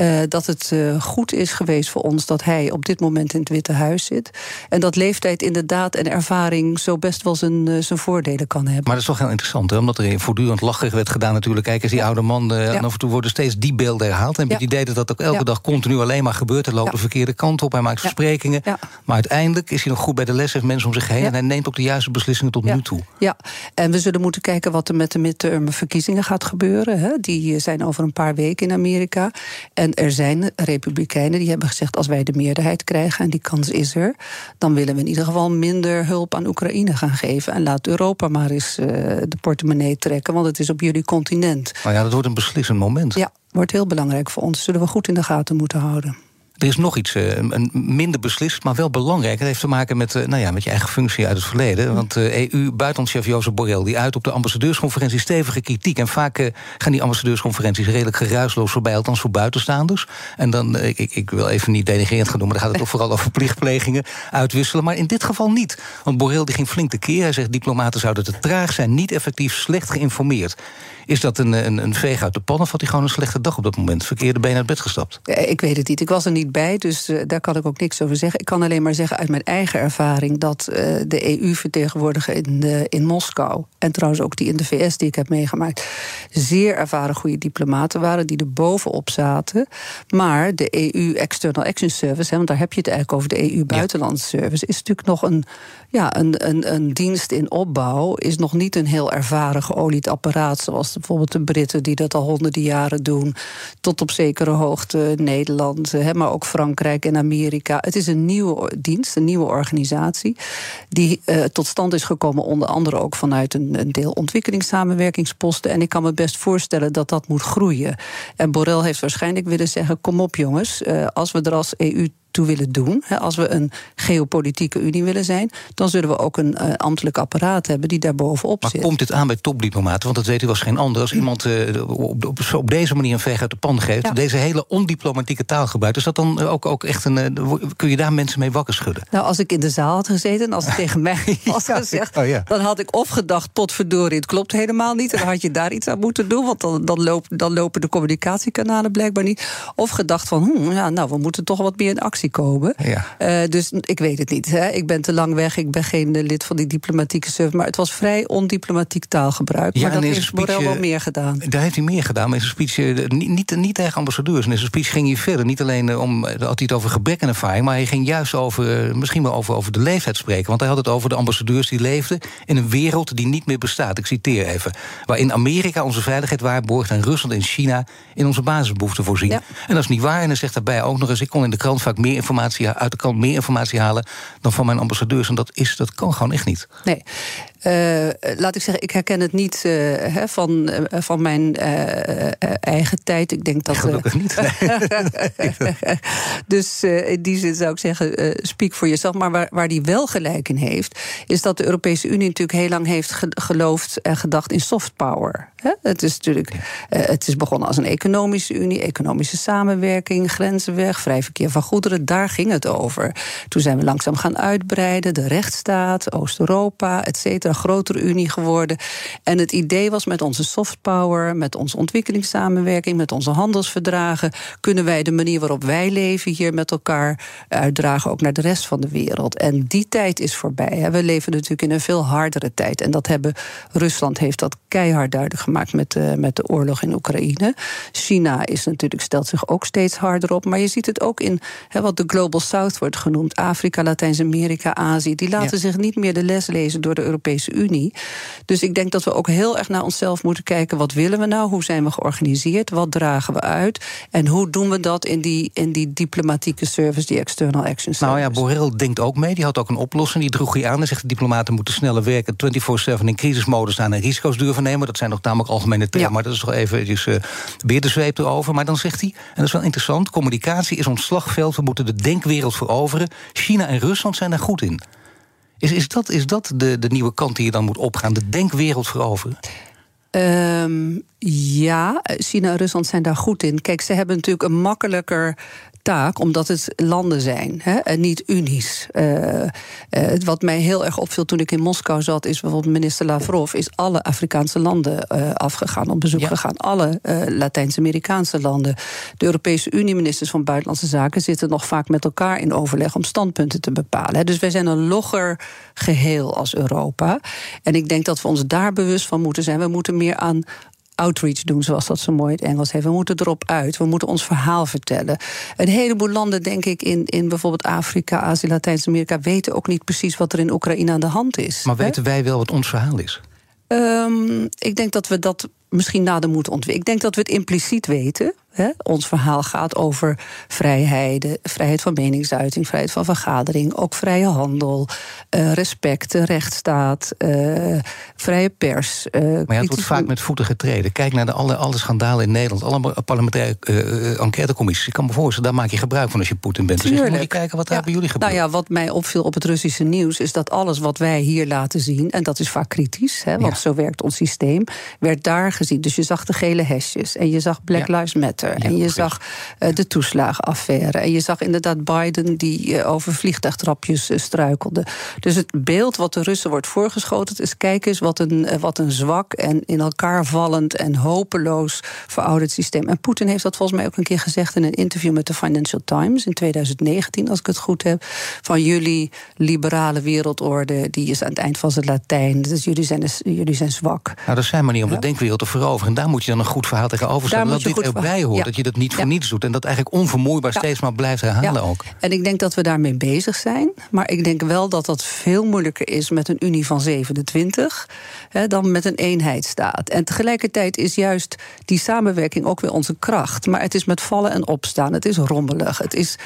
Uh, dat het uh, goed is geweest voor ons dat hij op dit moment in het Witte Huis zit. En dat leeftijd inderdaad en ervaring zo best wel zijn, uh, zijn voordelen kan hebben. Maar dat is toch heel interessant, hè? omdat er voortdurend lacherig werd gedaan natuurlijk. Kijk eens, die ja. oude man, ja. en af en toe worden steeds die beelden herhaald. En ja. het idee dat dat ook elke dag continu alleen maar gebeurt. Hij loopt de verkeerde kant op, hij maakt versprekingen. Maar uiteindelijk is hij nog goed bij de les, heeft mensen om zich heen... en hij neemt ook de juiste beslissingen tot nu toe. Ja, en we zullen moeten kijken wat er met de midterm verkiezingen gaat gebeuren. Hè? Die zijn over een paar weken in Amerika. En er zijn republikeinen die hebben gezegd: als wij de meerderheid krijgen, en die kans is er, dan willen we in ieder geval minder hulp aan Oekraïne gaan geven. En laat Europa maar eens uh, de portemonnee trekken, want het is op jullie continent. Maar ja, dat wordt een beslissend moment. Ja, wordt heel belangrijk voor ons. Zullen we goed in de gaten moeten houden. Er is nog iets, uh, minder beslist, maar wel belangrijk. Het heeft te maken met, uh, nou ja, met je eigen functie uit het verleden. Want uh, EU-buitenlandchef Jozef Borrell die uit op de ambassadeursconferentie stevige kritiek. En vaak gaan die ambassadeursconferenties redelijk geruisloos voorbij, althans voor buitenstaanders. En dan, ik, ik wil even niet denigrerend gaan doen, maar dan gaat het toch vooral over plichtplegingen uitwisselen. Maar in dit geval niet. Want Borrell die ging flink tekeer. Hij zegt diplomaten zouden te traag zijn, niet effectief, slecht geïnformeerd. Is dat een, een, een veeg uit de pan of had hij gewoon een slechte dag op dat moment? Verkeerde been uit bed gestapt? Ik weet het niet. Ik was er niet bij, dus uh, daar kan ik ook niks over zeggen. Ik kan alleen maar zeggen uit mijn eigen ervaring dat uh, de EU-vertegenwoordiger in, de, in Moskou en trouwens ook die in de VS die ik heb meegemaakt, zeer ervaren goede diplomaten waren die er bovenop zaten. Maar de EU External Action Service, hè, want daar heb je het eigenlijk over de EU Buitenlandse Service, is natuurlijk nog een, ja, een, een, een dienst in opbouw, is nog niet een heel ervaren geolied apparaat zoals bijvoorbeeld de Britten die dat al honderden jaren doen, tot op zekere hoogte Nederland, hè, maar ook Frankrijk en Amerika. Het is een nieuwe dienst, een nieuwe organisatie, die uh, tot stand is gekomen onder andere ook vanuit een, een deel ontwikkelingssamenwerkingsposten. En ik kan me best voorstellen dat dat moet groeien. En Borrell heeft waarschijnlijk willen zeggen: kom op jongens, uh, als we er als EU toe willen doen. Als we een geopolitieke unie willen zijn, dan zullen we ook een uh, ambtelijk apparaat hebben die daar bovenop maar zit. Maar komt dit aan bij topdiplomaten? Want dat weet u als geen ander. Als iemand uh, op, op, op, deze manier een veeg uit de pan geeft, ja. deze hele ondiplomatieke taal gebruikt, is dat dan ook, ook echt een. Kun je daar mensen mee wakker schudden? Nou, als ik in de zaal had gezeten en als het tegen mij was ja, gezegd, oh, ja. dan had ik of gedacht: potverdorie, het klopt helemaal niet. En dan had je daar iets aan moeten doen, want dan, dan, loop, dan lopen de communicatiekanalen blijkbaar niet. Of gedacht van, hm, ja, nou, we moeten toch wat meer in actie komen. Ja. Uh, dus ik weet het niet. Hè. Ik ben te lang weg. Ik ben geen lid van die diplomatieke service. Maar het was vrij ondiplomatiek taalgebruik. Ja, maar dat heeft Borrell wel meer gedaan. Daar heeft hij meer gedaan. Maar in zijn speech, niet, niet, niet tegen ambassadeurs. En in zijn speech ging hij verder. Niet alleen om, had hij het over gebrek aan ervaring. Maar hij ging juist over, misschien wel over, over de leeftijd spreken. Want hij had het over de ambassadeurs die leefden in een wereld die niet meer bestaat. Ik citeer even. Waarin Amerika onze veiligheid waarborgt en Rusland en China in onze basisbehoeften voorzien. Ja. En dat is niet waar. En hij zegt daarbij ook nog eens: ik kon in de krant vaak meer informatie uit de krant meer informatie halen dan van mijn ambassadeurs. En dat, is, dat kan gewoon echt niet. Nee. Uh, laat ik zeggen, ik herken het niet hè, van, uh, van mijn eigen tijd. Ik denk dat. Gelukkig niet. dus in die zin zou ik zeggen, speak voor jezelf. Maar waar, waar die wel gelijk in heeft, is dat de Europese Unie natuurlijk heel lang heeft geloofd en gedacht in soft power. Het is natuurlijk, het is begonnen als een economische unie, economische samenwerking, grenzen weg, vrij verkeer van goederen. Daar ging het over. Toen zijn we langzaam gaan uitbreiden, de rechtsstaat, Oost-Europa, et cetera grotere unie geworden. En het idee was met onze soft power, met onze ontwikkelingssamenwerking, met onze handelsverdragen, kunnen wij de manier waarop wij leven hier met elkaar uitdragen ook naar de rest van de wereld. En die tijd is voorbij. We leven natuurlijk in een veel hardere tijd. En dat hebben Rusland heeft dat keihard duidelijk gemaakt met de, met de oorlog in Oekraïne. China is natuurlijk, stelt zich ook steeds harder op. Maar je ziet het ook in wat de Global South wordt genoemd. Afrika, Latijns-Amerika, Azië. Die laten zich niet meer de les lezen door de Europese Unie. Dus ik denk dat we ook heel erg naar onszelf moeten kijken. Wat willen we nou? Hoe zijn we georganiseerd? Wat dragen we uit? En hoe doen we dat in die, in die diplomatieke service, die external action service? Nou ja, Borrell denkt ook mee. Die had ook een oplossing. Die droeg hij aan en zegt... de diplomaten moeten sneller werken, 24-7 in crisismodus staan... en risico's durven nemen. Dat zijn nog namelijk algemene termen. Maar dat is toch even dus, uh, weer de zweep erover. Maar dan zegt hij, en dat is wel interessant... communicatie is ons slagveld. We moeten de denkwereld veroveren. China en Rusland zijn daar goed in. Is, is dat, is dat de, de nieuwe kant die je dan moet opgaan? De denkwereld veroveren? Um, ja, China en Rusland zijn daar goed in. Kijk, ze hebben natuurlijk een makkelijker taak, omdat het landen zijn hè, en niet unies. Uh, uh, wat mij heel erg opviel toen ik in Moskou zat, is bijvoorbeeld minister Lavrov is alle Afrikaanse landen uh, afgegaan, op bezoek ja. gegaan. Alle Latijns-Amerikaanse landen. De Europese Unie-ministers van Buitenlandse Zaken zitten nog vaak met elkaar in overleg om standpunten te bepalen. Hè. Dus wij zijn een logger geheel als Europa. En ik denk dat we ons daar bewust van moeten zijn. We moeten meer aan outreach doen, zoals dat zo mooi in het Engels heeft. We moeten erop uit, we moeten ons verhaal vertellen. Een heleboel landen, denk ik, in, in bijvoorbeeld Afrika, Azië, Latijns-Amerika... weten ook niet precies wat er in Oekraïne aan de hand is. Maar weten wij wel wat ons verhaal is? Um, ik denk dat we dat misschien nader moeten ontwikkelen. Ik denk dat we het impliciet weten. He, ons verhaal gaat over vrijheid, vrijheid van meningsuiting, vrijheid van vergadering, ook vrije handel, uh, respect, rechtsstaat, uh, vrije pers. Uh, maar ja, het wordt vaak met voeten getreden. Kijk naar de alle, alle schandalen in Nederland, alle parlementaire enquêtecommissies. Ik kan me voorstellen, daar maak je gebruik van als je Poetin bent. Dus moet je kijken wat daar bij jullie gebeurt. Nou ja, wat mij opviel op het Russische nieuws is dat alles wat wij hier laten zien, en dat is vaak kritisch, he, want ja. zo werkt ons systeem, werd daar gezien. Dus je zag de gele hesjes en je zag Black ja. Lives Matter. Ja, en je zag uh, de toeslagenaffaire. En je zag inderdaad Biden die uh, over vliegtuigtrapjes uh, struikelde. Dus het beeld wat de Russen wordt voorgeschoten is: kijk eens wat een, wat een zwak en in elkaar vallend en hopeloos verouderd systeem. En Poetin heeft dat volgens mij ook een keer gezegd in een interview met de Financial Times in 2019, als ik het goed heb. Van jullie liberale wereldorde, die is aan het eind van zijn Latijn. Dus jullie zijn, jullie zijn zwak. Nou, dat zijn maar niet om ja. de denkwereld te veroveren. En daar moet je dan een goed verhaal tegenover stellen. Dat dit erbij hoort. Ja. Dat je dat niet voor ja. niets doet. En dat eigenlijk onvermoeibaar steeds maar blijft herhalen ook. En ik denk dat we daarmee bezig zijn. Maar ik denk wel dat dat veel moeilijker is met een Unie van 27 hè, dan met een eenheidsstaat. En tegelijkertijd is juist die samenwerking ook weer onze kracht. Maar het is met vallen en opstaan. Het is rommelig. Het is,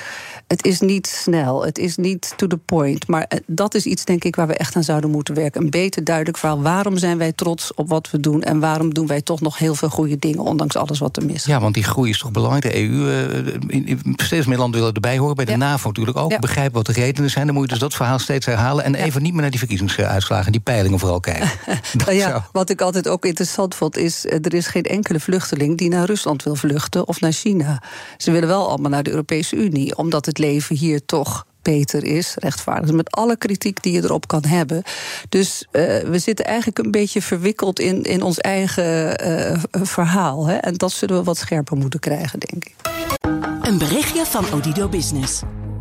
het is niet snel. Het is niet to the point. Maar dat is iets, denk ik, waar we echt aan zouden moeten werken. Een beter duidelijk verhaal. Waarom zijn wij trots op wat we doen? En waarom doen wij toch nog heel veel goede dingen, ondanks alles wat er mis is? Ja, want die groei is toch belangrijk. De EU, uh, steeds meer landen willen erbij horen. Bij de ja. NAVO natuurlijk ook. Ja. Begrijpen wat de redenen zijn. Dan moet je dus dat verhaal steeds herhalen. En ja. even niet meer naar die verkiezingsuitslagen, die peilingen vooral kijken. ja, wat ik altijd ook interessant vond, is... er is geen enkele vluchteling die naar Rusland wil vluchten of naar China. Ze willen wel allemaal naar de Europese Unie, omdat het leven hier toch beter is, rechtvaardig. Met alle kritiek die je erop kan hebben. Dus uh, we zitten eigenlijk een beetje verwikkeld in, in ons eigen uh, verhaal. Hè? En dat zullen we wat scherper moeten krijgen, denk ik. Een berichtje van Odido Business.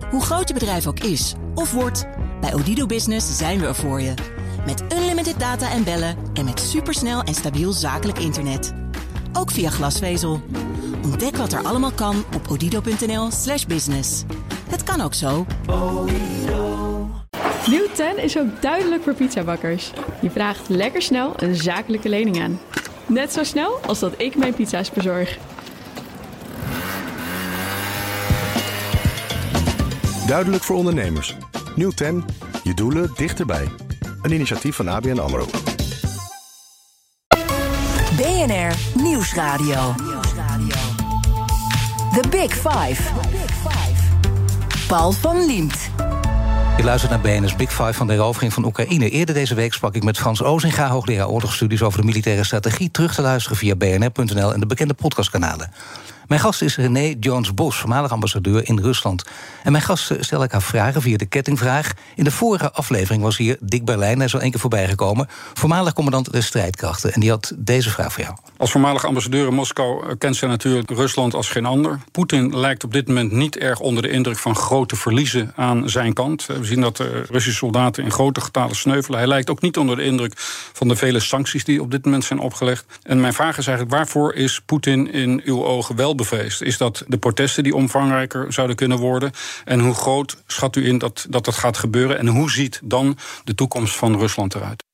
Hoe groot je bedrijf ook is of wordt, bij Odido Business zijn we er voor je. Met unlimited data en bellen en met supersnel en stabiel zakelijk internet. Ook via glasvezel. Ontdek wat er allemaal kan op odido.nl/slash business. Het kan ook zo. Nieuw 10 is ook duidelijk voor pizzabakkers. Je vraagt lekker snel een zakelijke lening aan. Net zo snel als dat ik mijn pizza's bezorg. Duidelijk voor ondernemers. Nieuw 10. Je doelen dichterbij. Een Een initiatief van ABN AMRO. BNR Nieuwsradio. The Big Five. Paul van Liemt. Je luistert naar BNS Big Five van de herovering van Oekraïne. Eerder deze week sprak ik met Frans Ozinga, hoogleraar oorlogsstudies over de militaire strategie. Terug te luisteren via bnr.nl en de bekende podcastkanalen. Mijn gast is René Jones-Bos, voormalig ambassadeur in Rusland. En mijn gast eh, stel ik haar vragen via de kettingvraag. In de vorige aflevering was hier Dick Berlijn, hij is al één keer voorbij gekomen. Voormalig commandant der strijdkrachten. En die had deze vraag voor jou. Als voormalig ambassadeur in Moskou eh, kent zij natuurlijk Rusland als geen ander. Poetin lijkt op dit moment niet erg onder de indruk van grote verliezen aan zijn kant. Eh, We zien dat de Russische soldaten in grote getalen sneuvelen. Hij lijkt ook niet onder de indruk van de vele sancties die op dit moment zijn opgelegd. En mijn vraag is eigenlijk: waarvoor is Poetin in uw ogen wel Is dat de protesten die omvangrijker zouden kunnen worden? En hoe groot schat u in dat dat, dat gaat gebeuren? En hoe ziet dan de toekomst van Rusland eruit?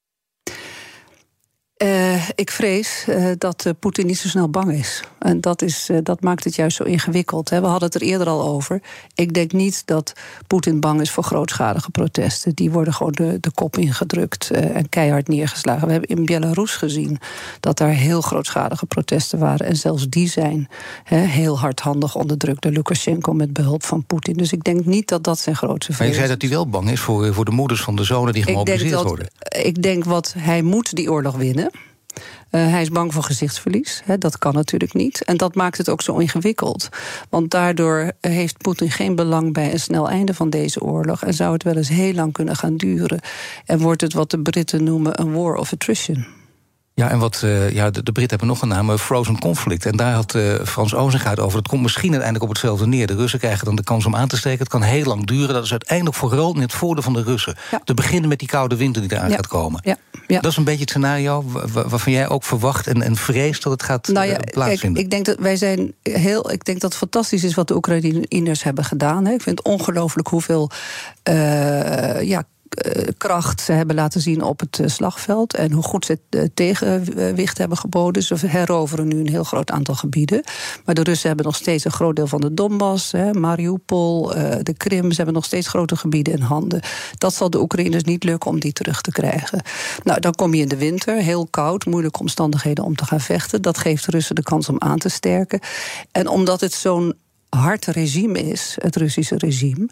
Uh, ik vrees uh, dat uh, Poetin niet zo snel bang is. En dat, is, dat maakt het juist zo ingewikkeld. Hè. We hadden het er eerder al over. Ik denk niet dat Poetin bang is voor grootschalige protesten. Die worden gewoon de, de kop ingedrukt en keihard neergeslagen. We hebben in Belarus gezien dat daar heel grootschalige protesten waren. En zelfs die zijn hè, heel hardhandig onderdrukt door Lukashenko met behulp van Poetin. Dus ik denk niet dat dat zijn grootste vrees Maar je zei dat hij wel bang is voor, voor de moeders van de zonen die gemobiliseerd worden. Ik denk wat hij moet die oorlog winnen. Uh, hij is bang voor gezichtsverlies. Dat kan natuurlijk niet. En dat maakt het ook zo ingewikkeld. Want daardoor heeft Poetin geen belang bij een snel einde van deze oorlog. En zou het wel eens heel lang kunnen gaan duren. En wordt het wat de Britten noemen een war of attrition. Ja, en wat, uh, ja, de, de Britten hebben nog een naam, uh, Frozen Conflict. En daar had uh, Frans Ozinga het over. Het komt misschien uiteindelijk op hetzelfde neer. De Russen krijgen dan de kans om aan te steken. Het kan heel lang duren. Dat is uiteindelijk vooral in het voordeel van de Russen. Ja. Te beginnen met die koude winter die eraan ja. gaat komen. Ja. Ja. Dat is een beetje het scenario waarvan jij ook verwacht en, en vreest dat het gaat nou ja, plaatsvinden. Kijk, ik denk dat wij zijn heel. Ik denk dat het fantastisch is wat de Oekraïners hebben gedaan. Hè. Ik vind het ongelooflijk hoeveel ja, kracht ze hebben laten zien op het slagveld. En hoe goed ze het tegenwicht hebben geboden. Ze heroveren nu een heel groot aantal gebieden. Maar de Russen hebben nog steeds een groot deel van de Donbass, hè, Mariupol, de Krim. Ze hebben nog steeds grote gebieden in handen. Dat zal de Oekraïners niet lukken om die terug te krijgen. Nou, dan kom je in de winter, heel koud, moeilijke omstandigheden om te gaan vechten. Dat geeft de Russen de kans om aan te sterken. En omdat het zo'n hard regime is, het Russische regime.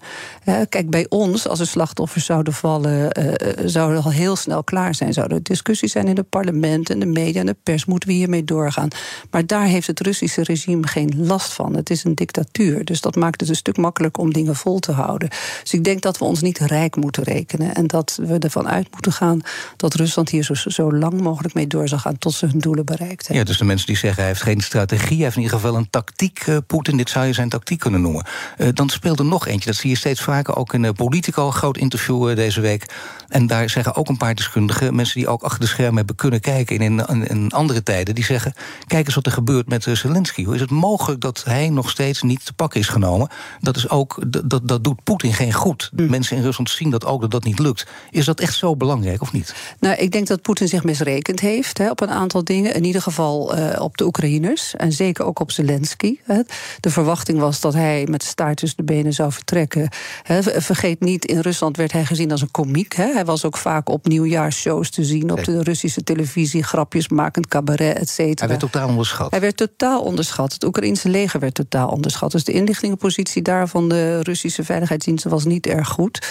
Kijk, bij ons, als er slachtoffers zouden vallen, uh, zou het al heel snel klaar zijn. Zouden er discussies zijn in het parlement en de media en de pers, moeten we hiermee doorgaan. Maar daar heeft het Russische regime geen last van. Het is een dictatuur, dus dat maakt het een stuk makkelijker om dingen vol te houden. Dus ik denk dat we ons niet rijk moeten rekenen en dat we ervan uit moeten gaan dat Rusland hier zo, zo lang mogelijk mee door zal gaan tot ze hun doelen bereikt hebben. Ja, dus de mensen die zeggen hij heeft geen strategie, hij heeft in ieder geval een tactiek, Poetin, dit zou je zijn tactiek kunnen noemen. Uh, dan speelt er nog eentje. Dat zie je steeds vaker, ook in uh, Politico, groot interview uh, deze week. En daar zeggen ook een paar deskundigen, mensen die ook achter de schermen hebben kunnen kijken in, in, in andere tijden, die zeggen: kijk eens wat er gebeurt met Zelensky. Hoe is het mogelijk dat hij nog steeds niet te pakken is genomen? Dat is ook, dat, dat doet Poetin geen goed. Hm. Mensen in Rusland zien dat ook dat dat niet lukt. Is dat echt zo belangrijk of niet? Nou, ik denk dat Poetin zich misrekend heeft hè, op een aantal dingen. In ieder geval op de Oekraïners en zeker ook op Zelensky. Hè. De verwachting was dat hij met staart tussen de benen zou vertrekken. He, vergeet niet, in Rusland werd hij gezien als een komiek. He. Hij was ook vaak op nieuwjaarsshows te zien op de Russische televisie, grapjes makend, cabaret, et cetera. Hij werd totaal onderschat. Hij werd totaal onderschat. Het Oekraïnse leger werd totaal onderschat. Dus de inlichtingenpositie daar van de Russische veiligheidsdiensten was niet erg goed.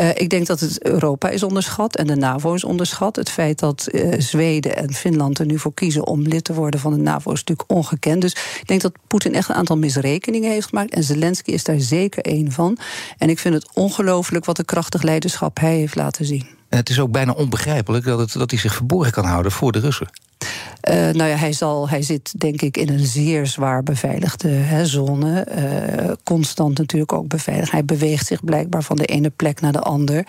Uh, ik denk dat het Europa is onderschat en de NAVO is onderschat. Het feit dat uh, Zweden en Finland er nu voor kiezen om lid te worden van de NAVO is natuurlijk ongekend. Dus ik denk dat Poetin echt een aantal misrekeningen heeft gemaakt. En Zelensky is daar zeker één van. En ik vind het ongelooflijk wat een krachtig leiderschap hij heeft laten zien. En het is ook bijna onbegrijpelijk dat, het, dat hij zich verborgen kan houden voor de Russen. Uh, nou ja, hij, zal, hij zit denk ik in een zeer zwaar beveiligde hè, zone. Uh, constant natuurlijk ook beveiligd. Hij beweegt zich blijkbaar van de ene plek naar de ander. Uh,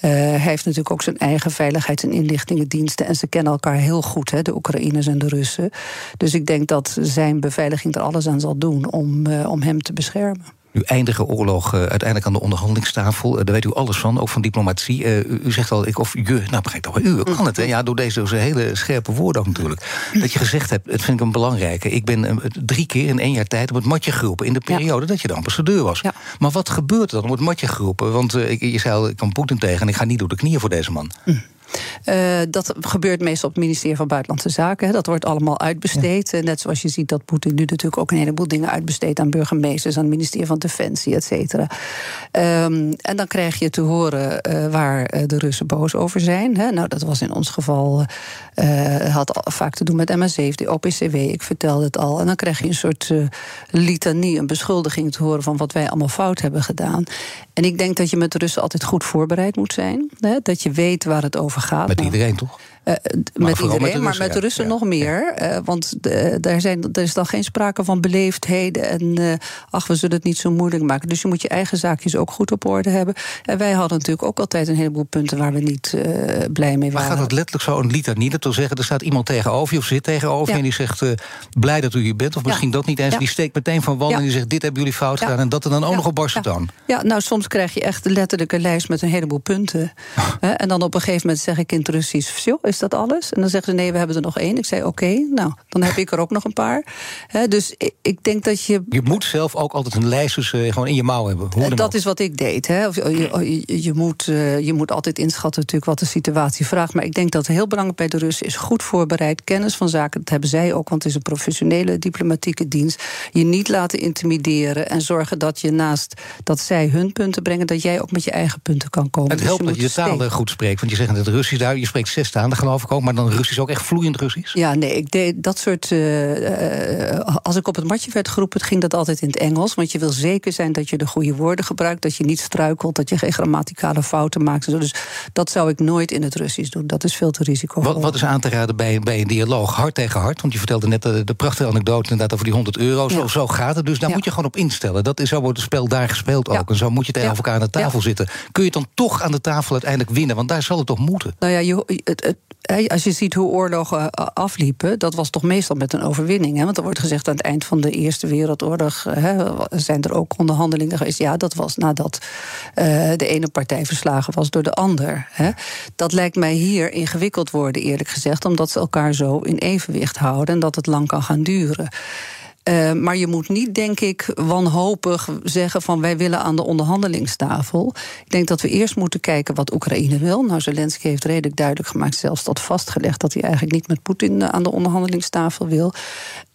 hij heeft natuurlijk ook zijn eigen veiligheids- en inlichtingendiensten. En ze kennen elkaar heel goed, hè, de Oekraïners en de Russen. Dus ik denk dat zijn beveiliging er alles aan zal doen om, om hem te beschermen. Nu eindige oorlog uh, uiteindelijk aan de onderhandelingstafel. Uh, daar weet u alles van, ook van diplomatie. Uh, u, u, zegt al, ik of je, nou begrijp toch wel, u kan het. Hè? Ja, door deze, deze hele scherpe woorden ook natuurlijk. Dat je gezegd hebt, dat vind ik een belangrijke. Ik ben drie keer in één jaar tijd op het matje geroepen... in de periode ja. dat je de ambassadeur was. Ja. Maar wat gebeurt er dan op het matje geroepen? Want ik, je zei al, ik kan Poetin tegen en ik ga niet door de knieën voor deze man. Mm. Uh, dat gebeurt meestal op het ministerie van Buitenlandse Zaken. Hè. Dat wordt allemaal uitbesteed. Ja. Net zoals je ziet dat Poetin nu natuurlijk ook een heleboel dingen uitbesteedt aan burgemeesters, aan het ministerie van Defensie, et cetera. Um, en dan krijg je te horen uh, waar de Russen boos over zijn. Hè. Nou, dat was in ons geval, uh, had vaak te doen met MSC, de OPCW, ik vertelde het al. En dan krijg je een soort litanie, een beschuldiging te horen van wat wij allemaal fout hebben gedaan. En ik denk dat je met de Russen altijd goed voorbereid moet zijn. Hè, dat je weet waar het over gaat. Met iedereen toch? Uh, met iedereen, met maar met de Russen ja. nog meer. Uh, want daar zijn, er is dan geen sprake van beleefdheden. En uh, ach, we zullen het niet zo moeilijk maken. Dus je moet je eigen zaakjes ook goed op orde hebben. En wij hadden natuurlijk ook altijd een heleboel punten waar we niet blij mee waren. Maar gaat het letterlijk zo een litanie? Dat wil zeggen, er staat iemand tegenover je of zit tegenover je... En die zegt, blij dat u hier bent. Of misschien dat niet eens. Die steekt meteen van wal en die zegt, dit hebben jullie fout gedaan. En dat er dan ook nog op barst dan. Ja, nou soms krijg je echt letterlijk een lijst met een heleboel punten. en dan op een gegeven moment zeg ik in het Russisch... is dat alles? En dan zeggen ze nee, we hebben er nog één. Ik zei oké, okay, nou, dan heb ik er ook nog een paar. He, dus ik, ik, denk dat je. Je moet zelf ook altijd een lijst dus, uh, gewoon in je mouw hebben. Hoe dat is wat ik deed. Hè. Je, je, je, moet, uh, je moet altijd inschatten natuurlijk wat de situatie vraagt. Maar ik denk dat heel belangrijk bij de Russen is goed voorbereid, kennis van zaken. Dat hebben zij ook, want het is een professionele diplomatieke dienst. Je niet laten intimideren en zorgen dat je naast dat zij hun punten brengen, dat jij ook met je eigen punten kan komen. Het helpt dus je dat je de taal goed spreekt. Want je zegt in het Russisch daar, je spreekt zes talen, geloof ik ook. Maar dan Russisch ook echt vloeiend Russisch? Ja, nee, ik deed dat soort. Uh, uh, als ik op het matje werd geroepen, ging dat altijd in het Engels. Want je wil zeker zijn dat je de goede woorden gebruikt, dat je niet struikelt, dat je geen grammaticale fouten maakt. Dus dat zou ik nooit in het Russisch doen. Dat is veel te risicovol. Wat, wat is aan te raden bij, bij een dialoog? Hart tegen hart? Want je vertelde net de, de prachtige anekdote inderdaad over die 100 euro. Zo, ja. zo gaat het. Dus daar ja. moet je gewoon op instellen. Dat is, zo wordt het spel daar gespeeld ook. Ja. En zo moet je tegen elkaar aan de tafel zitten. Kun je het dan toch aan de tafel uiteindelijk winnen? Want daar zal het toch moeten? Nou ja, je, het, het, als je ziet hoe oorlogen afliepen, dat was toch meestal met een overwinning. Hè? Want er wordt gezegd aan het eind van de Eerste Wereldoorlog hè, zijn er ook onderhandelingen geweest. Ja, dat was nadat uh, de ene partij verslagen was door de ander. Hè? Dat lijkt mij hier ingewikkeld worden, eerlijk gezegd, omdat ze elkaar zo in evenwicht houden en dat het lang kan gaan duren. Uh, maar je moet niet, denk ik, wanhopig zeggen van wij willen aan de onderhandelingstafel. Ik denk dat we eerst moeten kijken wat Oekraïne wil. Nou, Zelensky heeft redelijk duidelijk gemaakt, zelfs dat vastgelegd, dat hij eigenlijk niet met Poetin aan de onderhandelingstafel wil.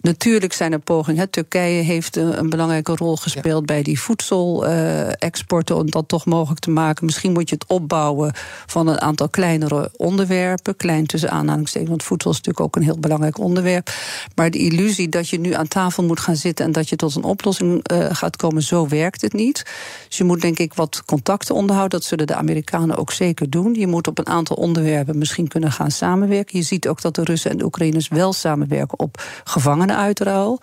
Natuurlijk zijn er pogingen. Turkije heeft een belangrijke rol gespeeld ja. bij die voedselexporten. om dat toch mogelijk te maken. Misschien moet je het opbouwen van een aantal kleinere onderwerpen. Klein tussen aanhalingstekens, want voedsel is natuurlijk ook een heel belangrijk onderwerp. Maar de illusie dat je nu aan tafel moet gaan zitten en dat je tot een oplossing uh, gaat komen, zo werkt het niet. Dus je moet denk ik wat contacten onderhouden. Dat zullen de Amerikanen ook zeker doen. Je moet op een aantal onderwerpen misschien kunnen gaan samenwerken. Je ziet ook dat de Russen en de Oekraïners wel samenwerken op gevangenen uitruil.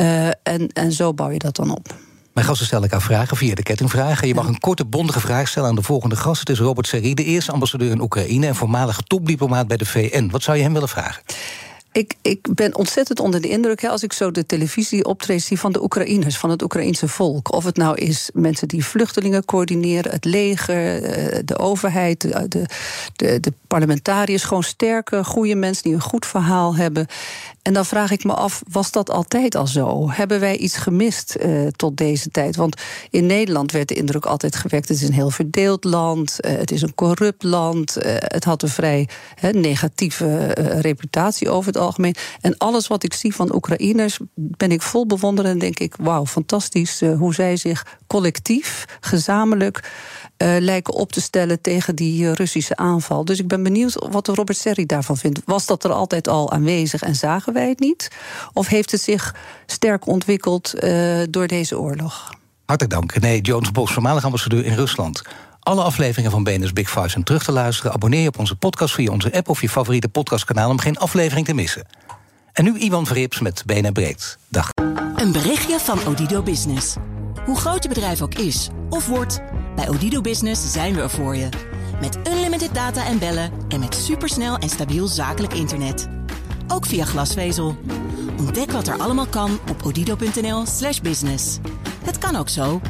Uh, en, en zo bouw je dat dan op. Mijn gasten stellen elkaar vragen via de kettingvragen. Je mag een korte, bondige vraag stellen aan de volgende gast. Het is Robert Serri, de eerste ambassadeur in Oekraïne... en voormalig topdiplomaat bij de VN. Wat zou je hem willen vragen? Ik, ik ben ontzettend onder de indruk hè, als ik zo de televisie optreed zie van de Oekraïners, van het Oekraïense volk. Of het nou is mensen die vluchtelingen coördineren, het leger, de overheid, de, de, de parlementariërs. Gewoon sterke, goede mensen die een goed verhaal hebben. En dan vraag ik me af, was dat altijd al zo? Hebben wij iets gemist uh, tot deze tijd? Want in Nederland werd de indruk altijd gewekt... het is een heel verdeeld land, uh, het is een corrupt land... Het had een vrij negatieve reputatie over het algemeen. En alles wat ik zie van Oekraïners ben ik vol bewonderen... en denk ik, wauw, fantastisch hoe zij zich collectief, gezamenlijk uh, lijken op te stellen tegen die uh, Russische aanval. Dus ik ben benieuwd wat Robert Serri daarvan vindt. Was dat er altijd al aanwezig en zagen wij het niet? Of heeft het zich sterk ontwikkeld door deze oorlog? Hartelijk dank. Nee, Jones Bos, voormalig ambassadeur in Rusland. Alle afleveringen van BNS Big Five zijn terug te luisteren. Abonneer je op onze podcast via onze app of je favoriete podcastkanaal om geen aflevering te missen. En nu Iwan Verrips met BNN Breed. Dag. Een berichtje van Odido Business. Hoe groot je bedrijf ook is of wordt, bij Odido Business zijn we er voor je. Met unlimited data en bellen en met supersnel en stabiel zakelijk internet. Ook via glasvezel. Ontdek wat er allemaal kan op odido.nl/slash business. Het kan ook zo.